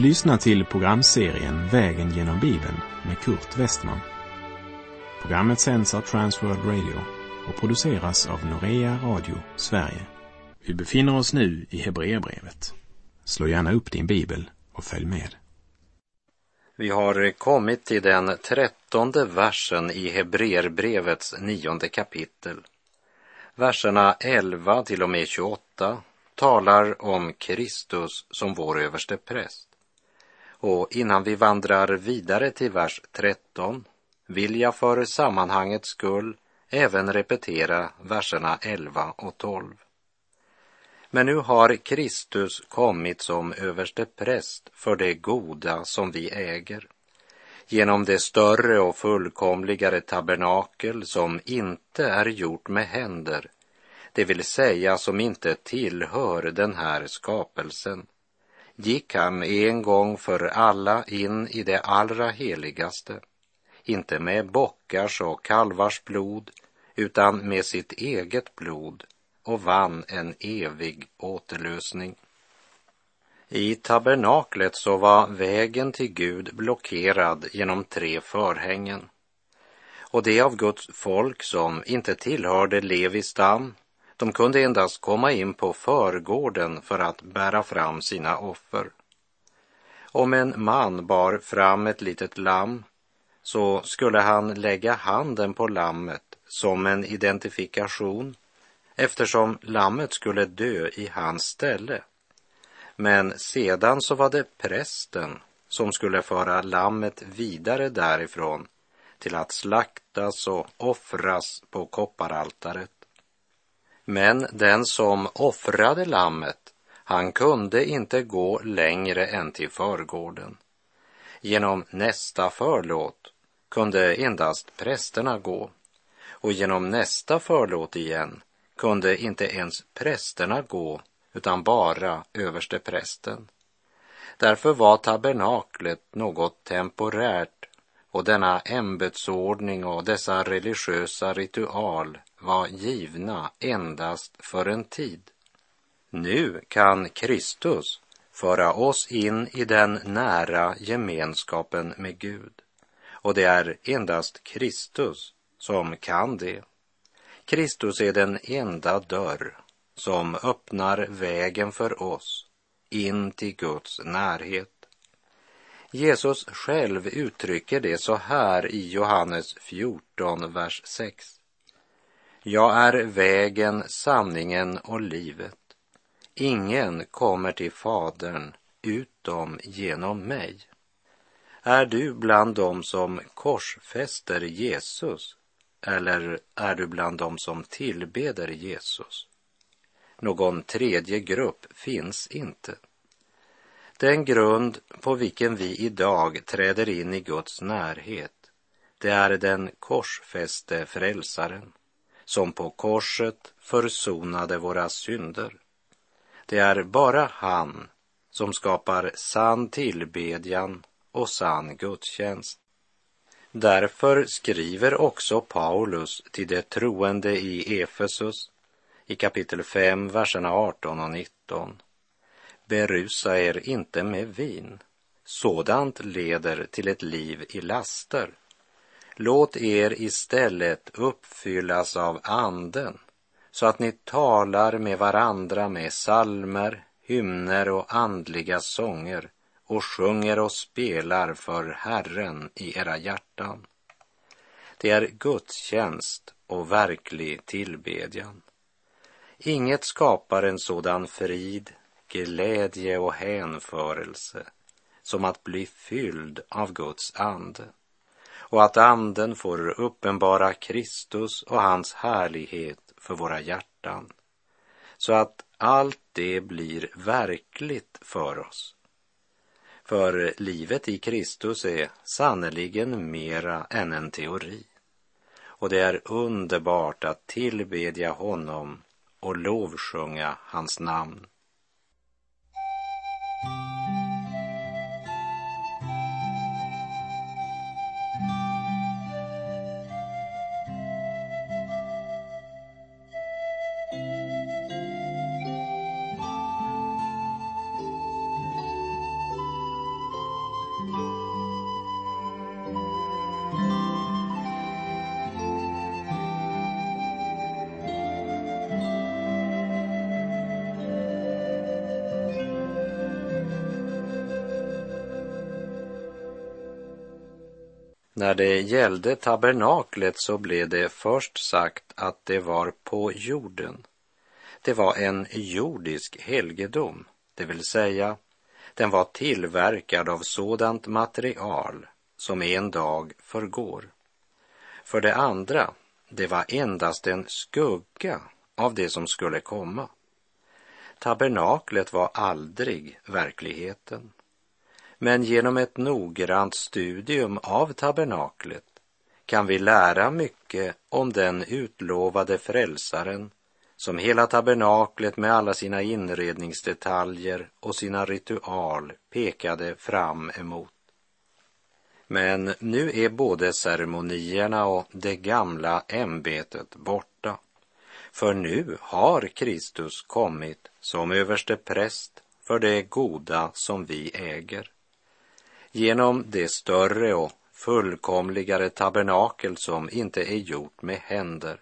Du lyssnar till programserien Vägen genom Bibeln med Kurt Westman. Programmet sänds av Transworld Radio och produceras av Norea Radio Sverige. Vi befinner oss nu i Hebreerbrevet. Slå gärna upp din bibel och följ med. Vi har kommit till den trettonde versen i Hebreerbrevets nionde kapitel. Verserna 11 till och med 28 talar om Kristus som vår överste präst. Och innan vi vandrar vidare till vers 13 vill jag för sammanhangets skull även repetera verserna 11 och 12. Men nu har Kristus kommit som överste präst för det goda som vi äger. Genom det större och fullkomligare tabernakel som inte är gjort med händer, det vill säga som inte tillhör den här skapelsen, gick han en gång för alla in i det allra heligaste, inte med bockars och kalvars blod, utan med sitt eget blod och vann en evig återlösning. I tabernaklet så var vägen till Gud blockerad genom tre förhängen. Och det av Guds folk som inte tillhörde Levis stam, de kunde endast komma in på förgården för att bära fram sina offer. Om en man bar fram ett litet lamm så skulle han lägga handen på lammet som en identifikation eftersom lammet skulle dö i hans ställe. Men sedan så var det prästen som skulle föra lammet vidare därifrån till att slaktas och offras på kopparaltaret. Men den som offrade lammet, han kunde inte gå längre än till förgården. Genom nästa förlåt kunde endast prästerna gå och genom nästa förlåt igen kunde inte ens prästerna gå utan bara översteprästen. Därför var tabernaklet något temporärt och denna ämbetsordning och dessa religiösa ritual var givna endast för en tid. Nu kan Kristus föra oss in i den nära gemenskapen med Gud. Och det är endast Kristus som kan det. Kristus är den enda dörr som öppnar vägen för oss in till Guds närhet. Jesus själv uttrycker det så här i Johannes 14, vers 6. Jag är vägen, sanningen och livet. Ingen kommer till Fadern utom genom mig. Är du bland dem som korsfäster Jesus eller är du bland dem som tillbeder Jesus? Någon tredje grupp finns inte. Den grund på vilken vi idag träder in i Guds närhet, det är den korsfäste frälsaren som på korset försonade våra synder. Det är bara han som skapar sann tillbedjan och sann gudstjänst. Därför skriver också Paulus till de troende i Efesus i kapitel 5, verserna 18 och 19. Berusa er inte med vin. Sådant leder till ett liv i laster. Låt er istället uppfyllas av anden så att ni talar med varandra med salmer, hymner och andliga sånger och sjunger och spelar för Herren i era hjärtan. Det är gudstjänst och verklig tillbedjan. Inget skapar en sådan frid, glädje och hänförelse som att bli fylld av Guds ande och att anden får uppenbara Kristus och hans härlighet för våra hjärtan så att allt det blir verkligt för oss. För livet i Kristus är sannerligen mera än en teori. Och det är underbart att tillbedja honom och lovsjunga hans namn. thank you När det gällde tabernaklet så blev det först sagt att det var på jorden. Det var en jordisk helgedom, det vill säga den var tillverkad av sådant material som en dag förgår. För det andra, det var endast en skugga av det som skulle komma. Tabernaklet var aldrig verkligheten. Men genom ett noggrant studium av tabernaklet kan vi lära mycket om den utlovade frälsaren som hela tabernaklet med alla sina inredningsdetaljer och sina ritual pekade fram emot. Men nu är både ceremonierna och det gamla ämbetet borta. För nu har Kristus kommit som överste präst för det goda som vi äger. Genom det större och fullkomligare tabernakel som inte är gjort med händer,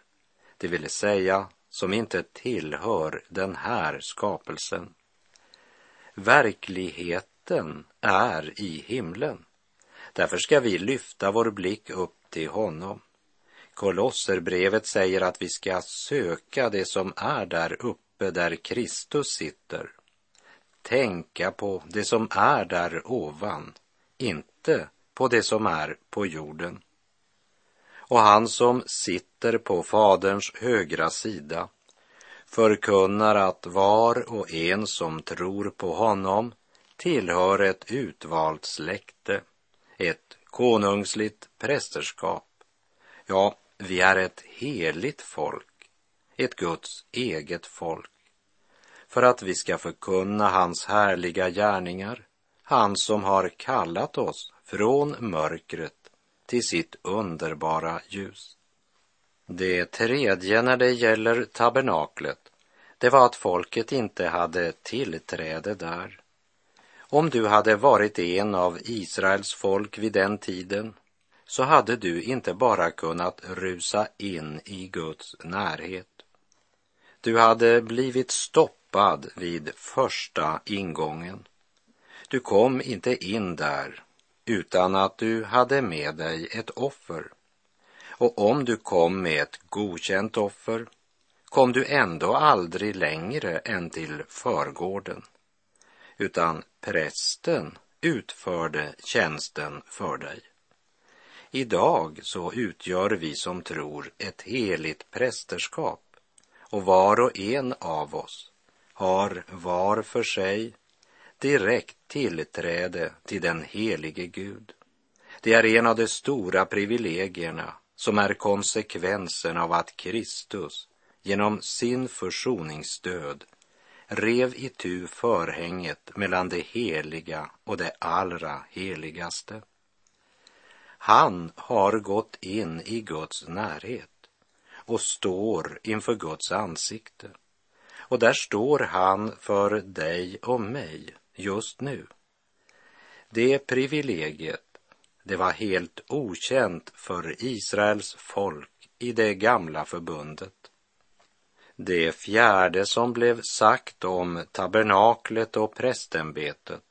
det vill säga som inte tillhör den här skapelsen. Verkligheten är i himlen. Därför ska vi lyfta vår blick upp till honom. Kolosserbrevet säger att vi ska söka det som är där uppe där Kristus sitter. Tänka på det som är där ovan, inte på det som är på jorden. Och han som sitter på Faderns högra sida förkunnar att var och en som tror på honom tillhör ett utvalt släkte, ett konungsligt prästerskap. Ja, vi är ett heligt folk, ett Guds eget folk, för att vi ska förkunna hans härliga gärningar, han som har kallat oss från mörkret till sitt underbara ljus. Det tredje när det gäller tabernaklet, det var att folket inte hade tillträde där. Om du hade varit en av Israels folk vid den tiden så hade du inte bara kunnat rusa in i Guds närhet. Du hade blivit stoppad vid första ingången. Du kom inte in där utan att du hade med dig ett offer. Och om du kom med ett godkänt offer kom du ändå aldrig längre än till förgården, utan prästen utförde tjänsten för dig. Idag så utgör vi som tror ett heligt prästerskap och var och en av oss har var för sig direkt tillträde till den helige Gud. Det är en av de stora privilegierna som är konsekvensen av att Kristus genom sin försoningsdöd rev itu förhänget mellan det heliga och det allra heligaste. Han har gått in i Guds närhet och står inför Guds ansikte. Och där står han för dig och mig just nu. Det privilegiet, det var helt okänt för Israels folk i det gamla förbundet. Det fjärde som blev sagt om tabernaklet och prästämbetet,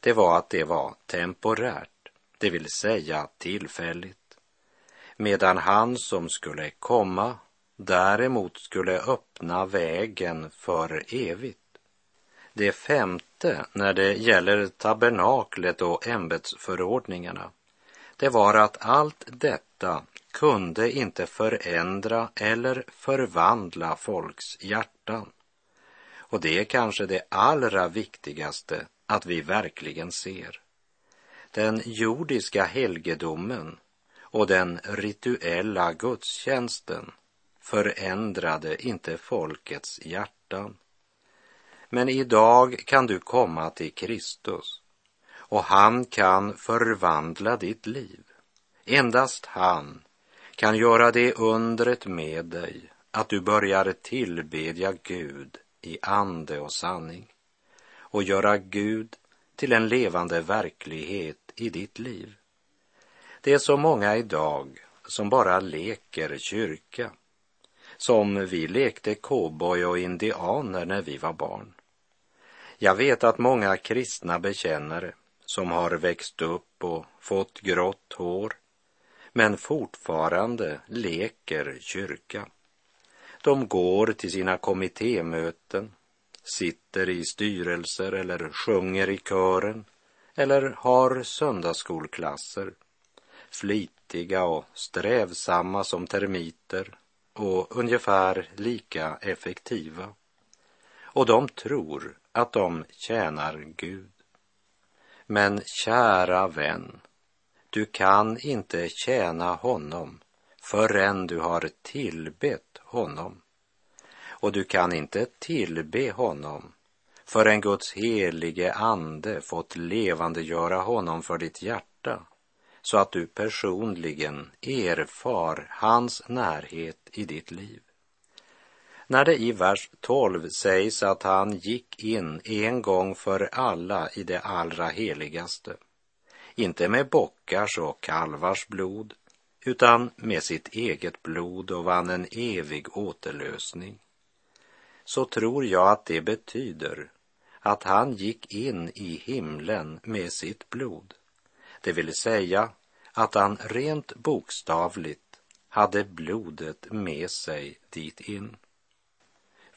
det var att det var temporärt, det vill säga tillfälligt, medan han som skulle komma däremot skulle öppna vägen för evigt. Det femte när det gäller tabernaklet och ämbetsförordningarna, det var att allt detta kunde inte förändra eller förvandla folks hjärtan. Och det är kanske det allra viktigaste att vi verkligen ser. Den jordiska helgedomen och den rituella gudstjänsten förändrade inte folkets hjärtan. Men idag kan du komma till Kristus och han kan förvandla ditt liv. Endast han kan göra det undret med dig att du börjar tillbedja Gud i ande och sanning och göra Gud till en levande verklighet i ditt liv. Det är så många idag som bara leker kyrka, som vi lekte cowboy och indianer när vi var barn. Jag vet att många kristna bekännare som har växt upp och fått grått hår men fortfarande leker kyrka. De går till sina kommittémöten, sitter i styrelser eller sjunger i kören eller har söndagsskolklasser. Flitiga och strävsamma som termiter och ungefär lika effektiva. Och de tror att de tjänar Gud. Men kära vän, du kan inte tjäna honom förrän du har tillbett honom. Och du kan inte tillbe honom förrän Guds helige ande fått levandegöra honom för ditt hjärta så att du personligen erfar hans närhet i ditt liv. När det i vers 12 sägs att han gick in en gång för alla i det allra heligaste, inte med bockars och kalvars blod, utan med sitt eget blod och vann en evig återlösning, så tror jag att det betyder att han gick in i himlen med sitt blod. Det vill säga att han rent bokstavligt hade blodet med sig dit in.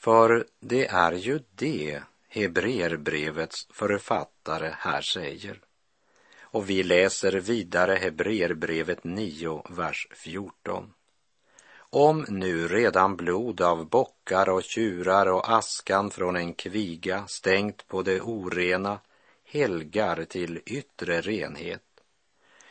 För det är ju det Hebreerbrevets författare här säger. Och vi läser vidare Hebreerbrevet 9, vers 14. Om nu redan blod av bockar och tjurar och askan från en kviga stängt på det orena helgar till yttre renhet,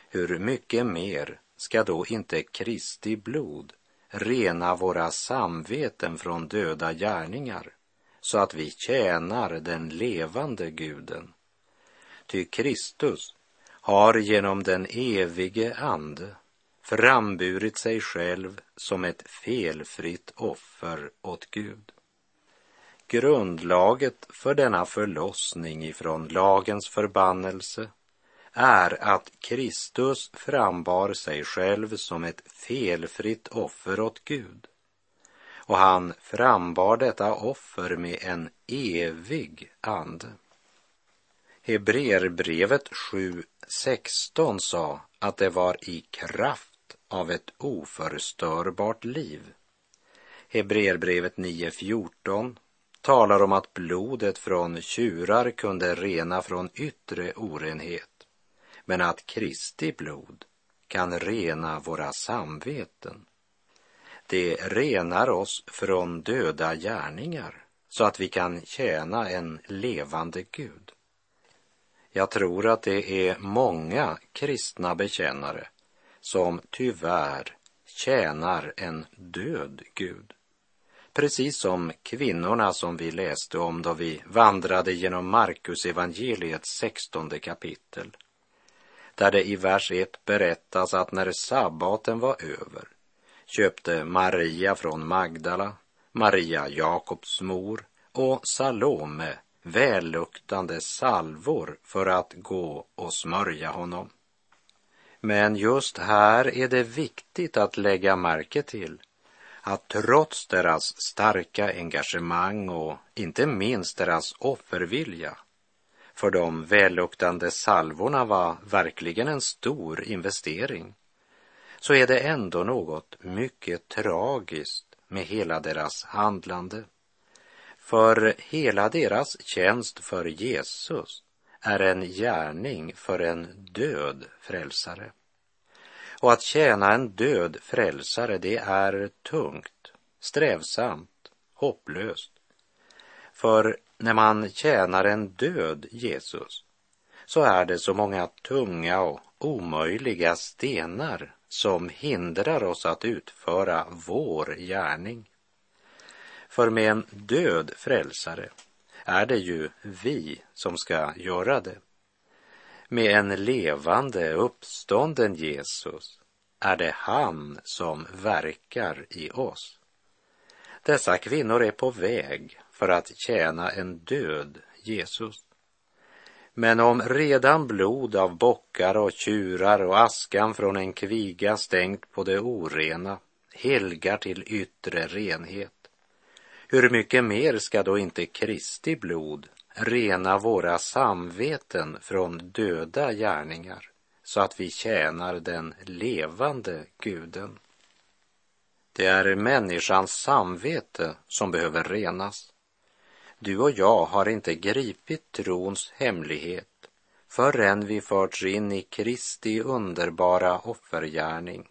hur mycket mer ska då inte Kristi blod rena våra samveten från döda gärningar så att vi tjänar den levande guden. Ty Kristus har genom den evige Ande framburit sig själv som ett felfritt offer åt Gud. Grundlaget för denna förlossning ifrån lagens förbannelse är att Kristus frambar sig själv som ett felfritt offer åt Gud. Och han frambar detta offer med en evig ande. Hebreerbrevet 7.16 sa att det var i kraft av ett oförstörbart liv. Hebreerbrevet 9.14 talar om att blodet från tjurar kunde rena från yttre orenhet men att Kristi blod kan rena våra samveten. Det renar oss från döda gärningar så att vi kan tjäna en levande Gud. Jag tror att det är många kristna bekännare som tyvärr tjänar en död Gud. Precis som kvinnorna som vi läste om då vi vandrade genom Markus evangeliets sextonde kapitel där det i vers 1 berättas att när sabbaten var över köpte Maria från Magdala, Maria Jakobs mor och Salome välluktande salvor för att gå och smörja honom. Men just här är det viktigt att lägga märke till att trots deras starka engagemang och inte minst deras offervilja för de välluktande salvorna var verkligen en stor investering, så är det ändå något mycket tragiskt med hela deras handlande. För hela deras tjänst för Jesus är en gärning för en död frälsare. Och att tjäna en död frälsare, det är tungt, strävsamt, hopplöst. För när man tjänar en död Jesus så är det så många tunga och omöjliga stenar som hindrar oss att utföra vår gärning. För med en död frälsare är det ju vi som ska göra det. Med en levande, uppstånden Jesus är det han som verkar i oss. Dessa kvinnor är på väg för att tjäna en död Jesus. Men om redan blod av bockar och tjurar och askan från en kviga stängt på det orena helgar till yttre renhet, hur mycket mer ska då inte Kristi blod rena våra samveten från döda gärningar så att vi tjänar den levande guden. Det är människans samvete som behöver renas. Du och jag har inte gripit trons hemlighet förrän vi förts in i Kristi underbara offergärning,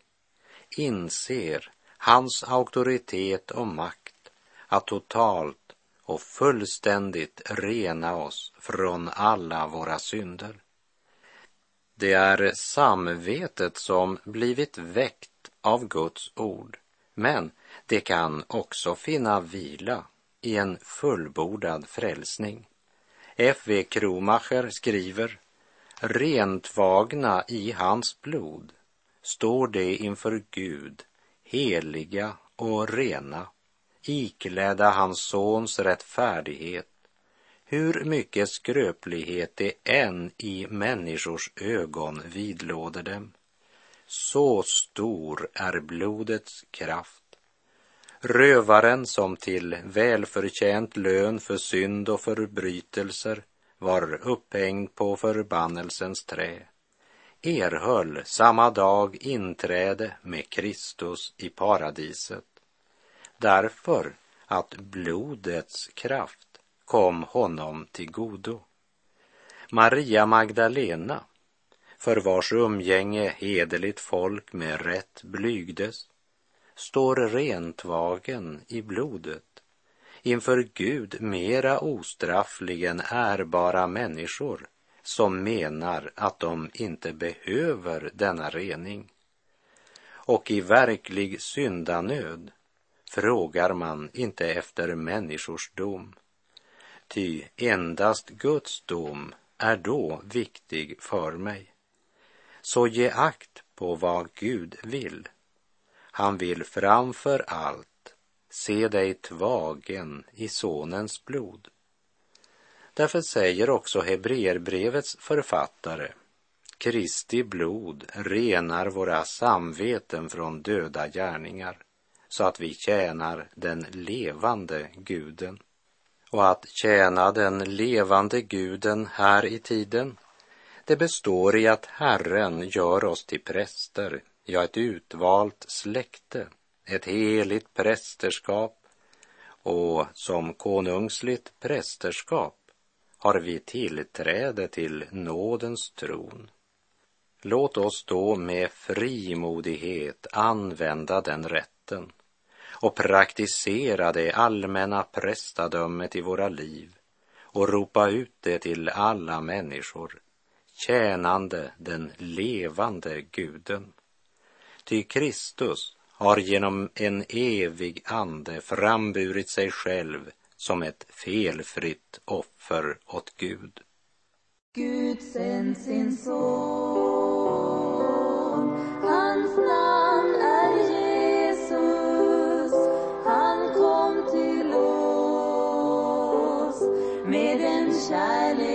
inser hans auktoritet och makt att totalt och fullständigt rena oss från alla våra synder. Det är samvetet som blivit väckt av Guds ord, men det kan också finna vila i en fullbordad frälsning. F.V. Kromacher skriver rentvagna i hans blod står de inför Gud heliga och rena, iklädda hans sons rättfärdighet, hur mycket skröplighet det än i människors ögon vidlåder dem. Så stor är blodets kraft. Rövaren som till välförtjänt lön för synd och förbrytelser var upphängd på förbannelsens trä erhöll samma dag inträde med Kristus i paradiset därför att blodets kraft kom honom till godo. Maria Magdalena, för vars umgänge hederligt folk med rätt blygdes, står rentvagen i blodet inför Gud mera ostraffligen ärbara människor som menar att de inte behöver denna rening. Och i verklig syndanöd frågar man inte efter människors dom. Ty endast Guds dom är då viktig för mig. Så ge akt på vad Gud vill. Han vill framför allt se dig tvagen i Sonens blod. Därför säger också Hebreerbrevets författare Kristi blod renar våra samveten från döda gärningar så att vi tjänar den levande guden. Och att tjäna den levande guden här i tiden, det består i att Herren gör oss till präster, ja, ett utvalt släkte ett heligt prästerskap och som konungsligt prästerskap har vi tillträde till nådens tron. Låt oss då med frimodighet använda den rätten och praktisera det allmänna prästadömet i våra liv och ropa ut det till alla människor, tjänande den levande guden. Ty Kristus har genom en evig ande framburit sig själv som ett felfritt offer åt Gud. Gud sänd sin son, hans namn är Jesus. Han kom till oss med en kärlek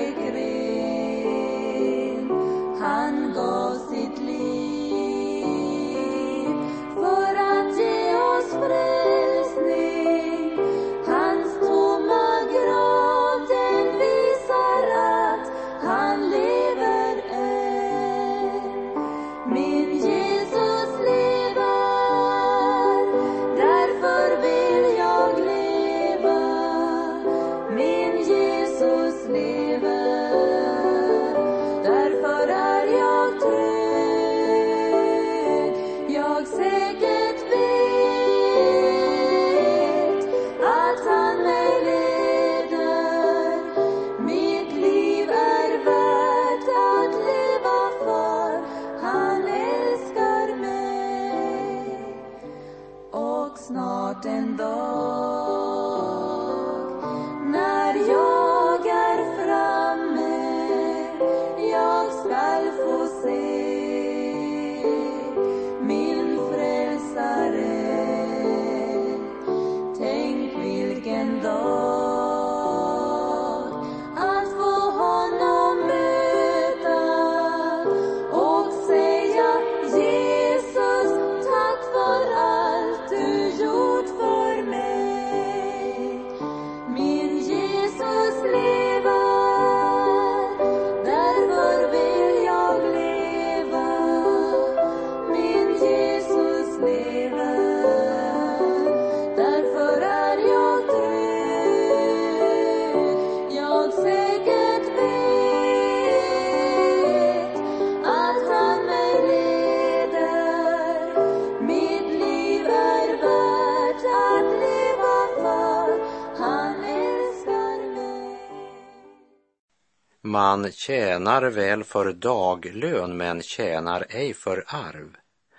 man tjänar väl för daglön men tjänar ej för arv.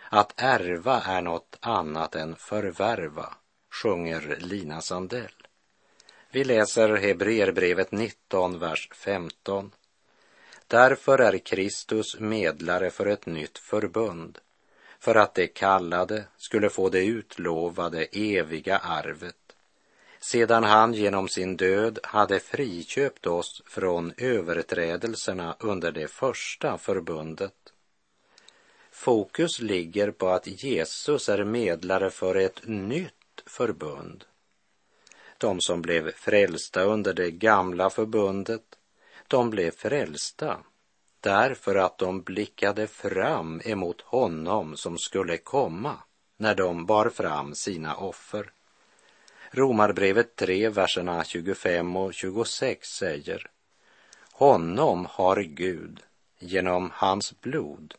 Att ärva är något annat än förvärva, sjunger Lina Sandell. Vi läser Hebreerbrevet 19, vers 15. Därför är Kristus medlare för ett nytt förbund, för att de kallade skulle få det utlovade eviga arvet sedan han genom sin död hade friköpt oss från överträdelserna under det första förbundet. Fokus ligger på att Jesus är medlare för ett nytt förbund. De som blev frälsta under det gamla förbundet, de blev frälsta därför att de blickade fram emot honom som skulle komma när de bar fram sina offer. Romarbrevet 3, verserna 25 och 26 säger Honom har Gud genom hans blod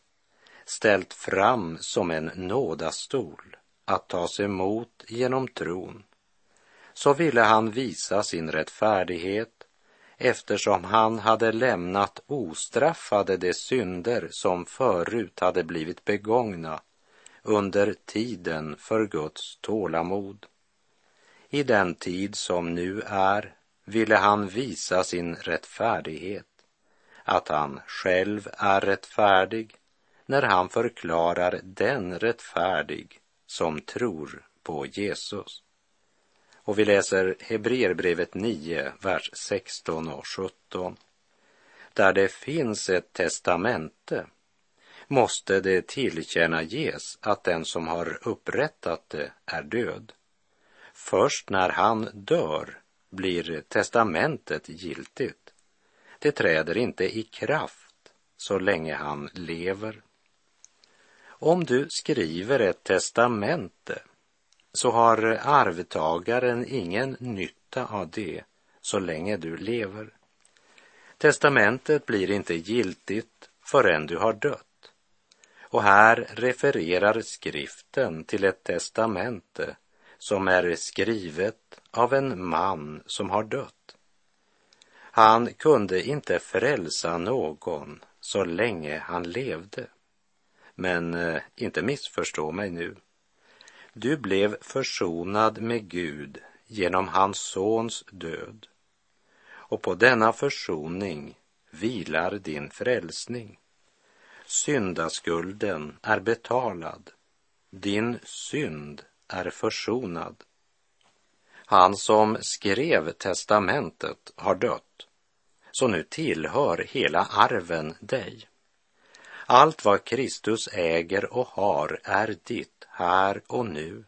ställt fram som en nådastol att tas emot genom tron. Så ville han visa sin rättfärdighet eftersom han hade lämnat ostraffade de synder som förut hade blivit begångna under tiden för Guds tålamod. I den tid som nu är ville han visa sin rättfärdighet, att han själv är rättfärdig när han förklarar den rättfärdig som tror på Jesus. Och vi läser Hebreerbrevet 9, vers 16 och 17. Där det finns ett testamente måste det tillkännages att den som har upprättat det är död. Först när han dör blir testamentet giltigt. Det träder inte i kraft så länge han lever. Om du skriver ett testamente så har arvtagaren ingen nytta av det så länge du lever. Testamentet blir inte giltigt förrän du har dött. Och här refererar skriften till ett testamente som är skrivet av en man som har dött. Han kunde inte frälsa någon så länge han levde. Men eh, inte missförstå mig nu. Du blev försonad med Gud genom hans sons död. Och på denna försoning vilar din frälsning. Syndaskulden är betalad. Din synd är försonad. Han som skrev testamentet har dött, så nu tillhör hela arven dig. Allt vad Kristus äger och har är ditt här och nu.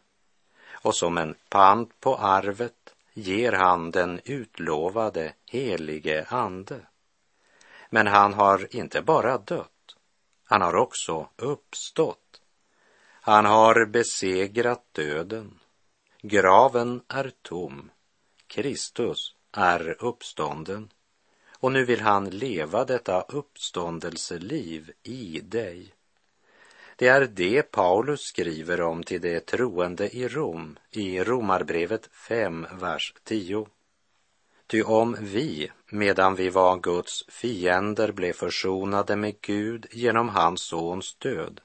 Och som en pant på arvet ger han den utlovade helige ande. Men han har inte bara dött, han har också uppstått han har besegrat döden. Graven är tom. Kristus är uppstånden. Och nu vill han leva detta uppståndelseliv i dig. Det är det Paulus skriver om till de troende i Rom i Romarbrevet 5, vers 10. Ty om vi, medan vi var Guds fiender, blev försonade med Gud genom hans sons död,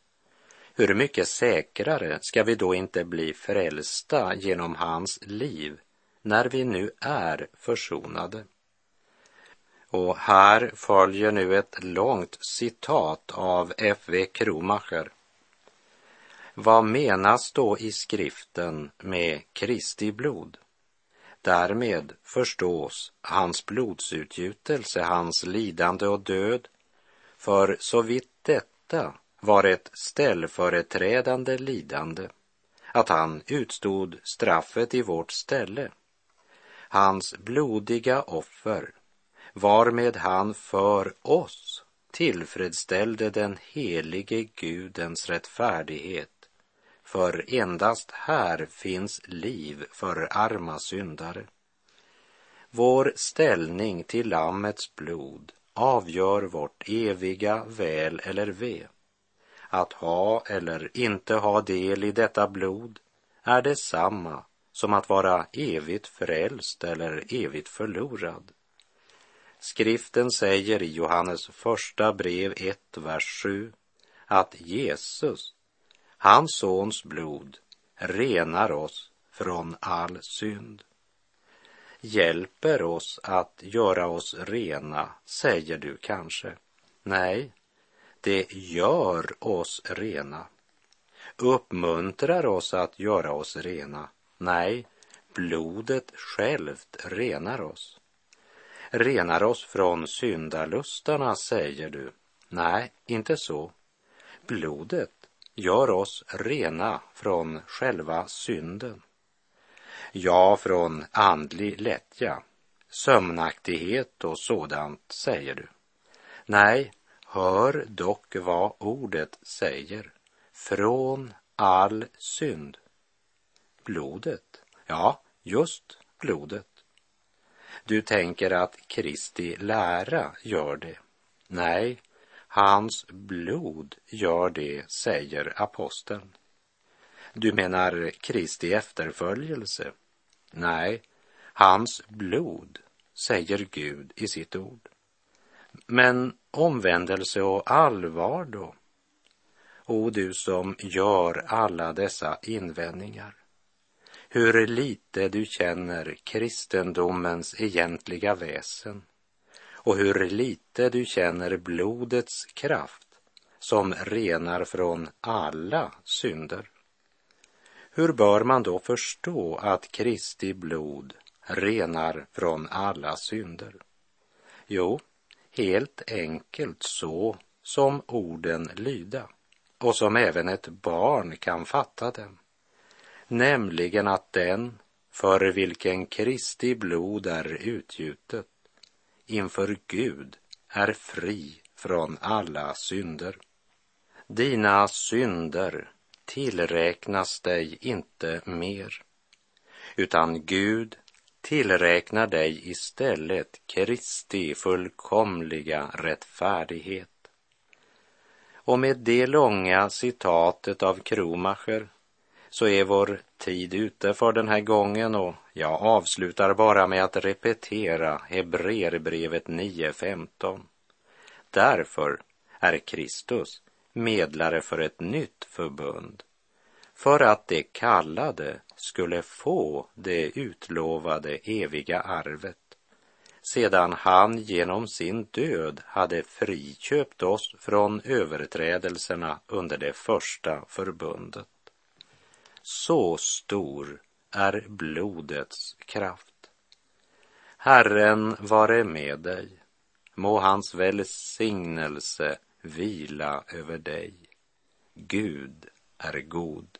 hur mycket säkrare ska vi då inte bli frälsta genom hans liv när vi nu är försonade? Och här följer nu ett långt citat av F.V. Kromacher. Vad menas då i skriften med Kristi blod? Därmed förstås hans blodsutgjutelse, hans lidande och död, för så vitt detta var ett ställföreträdande lidande, att han utstod straffet i vårt ställe. Hans blodiga offer, varmed han för oss tillfredsställde den helige Gudens rättfärdighet, för endast här finns liv för arma syndare. Vår ställning till Lammets blod avgör vårt eviga väl eller ve. Att ha eller inte ha del i detta blod är detsamma som att vara evigt frälst eller evigt förlorad. Skriften säger i Johannes första brev 1, vers 7 att Jesus, hans sons blod, renar oss från all synd. Hjälper oss att göra oss rena, säger du kanske. Nej, det gör oss rena. Uppmuntrar oss att göra oss rena. Nej, blodet självt renar oss renar oss från syndalustarna, säger du. Nej, inte så. Blodet gör oss rena från själva synden. Ja, från andlig lättja, sömnaktighet och sådant, säger du. Nej, hör dock vad ordet säger. Från all synd. Blodet, ja, just blodet. Du tänker att Kristi lära gör det. Nej, hans blod gör det, säger aposteln. Du menar Kristi efterföljelse? Nej, hans blod, säger Gud i sitt ord. Men omvändelse och allvar då? O du som gör alla dessa invändningar hur lite du känner kristendomens egentliga väsen och hur lite du känner blodets kraft som renar från alla synder. Hur bör man då förstå att Kristi blod renar från alla synder? Jo, helt enkelt så som orden lyda och som även ett barn kan fatta dem nämligen att den för vilken Kristi blod är utgjutet inför Gud är fri från alla synder. Dina synder tillräknas dig inte mer, utan Gud tillräknar dig istället Kristi fullkomliga rättfärdighet. Och med det långa citatet av Kromacher så är vår tid ute för den här gången och jag avslutar bara med att repetera Hebreerbrevet 9.15. Därför är Kristus medlare för ett nytt förbund, för att de kallade skulle få det utlovade eviga arvet, sedan han genom sin död hade friköpt oss från överträdelserna under det första förbundet. Så stor är blodets kraft. Herren vare med dig. Må hans välsignelse vila över dig. Gud är god.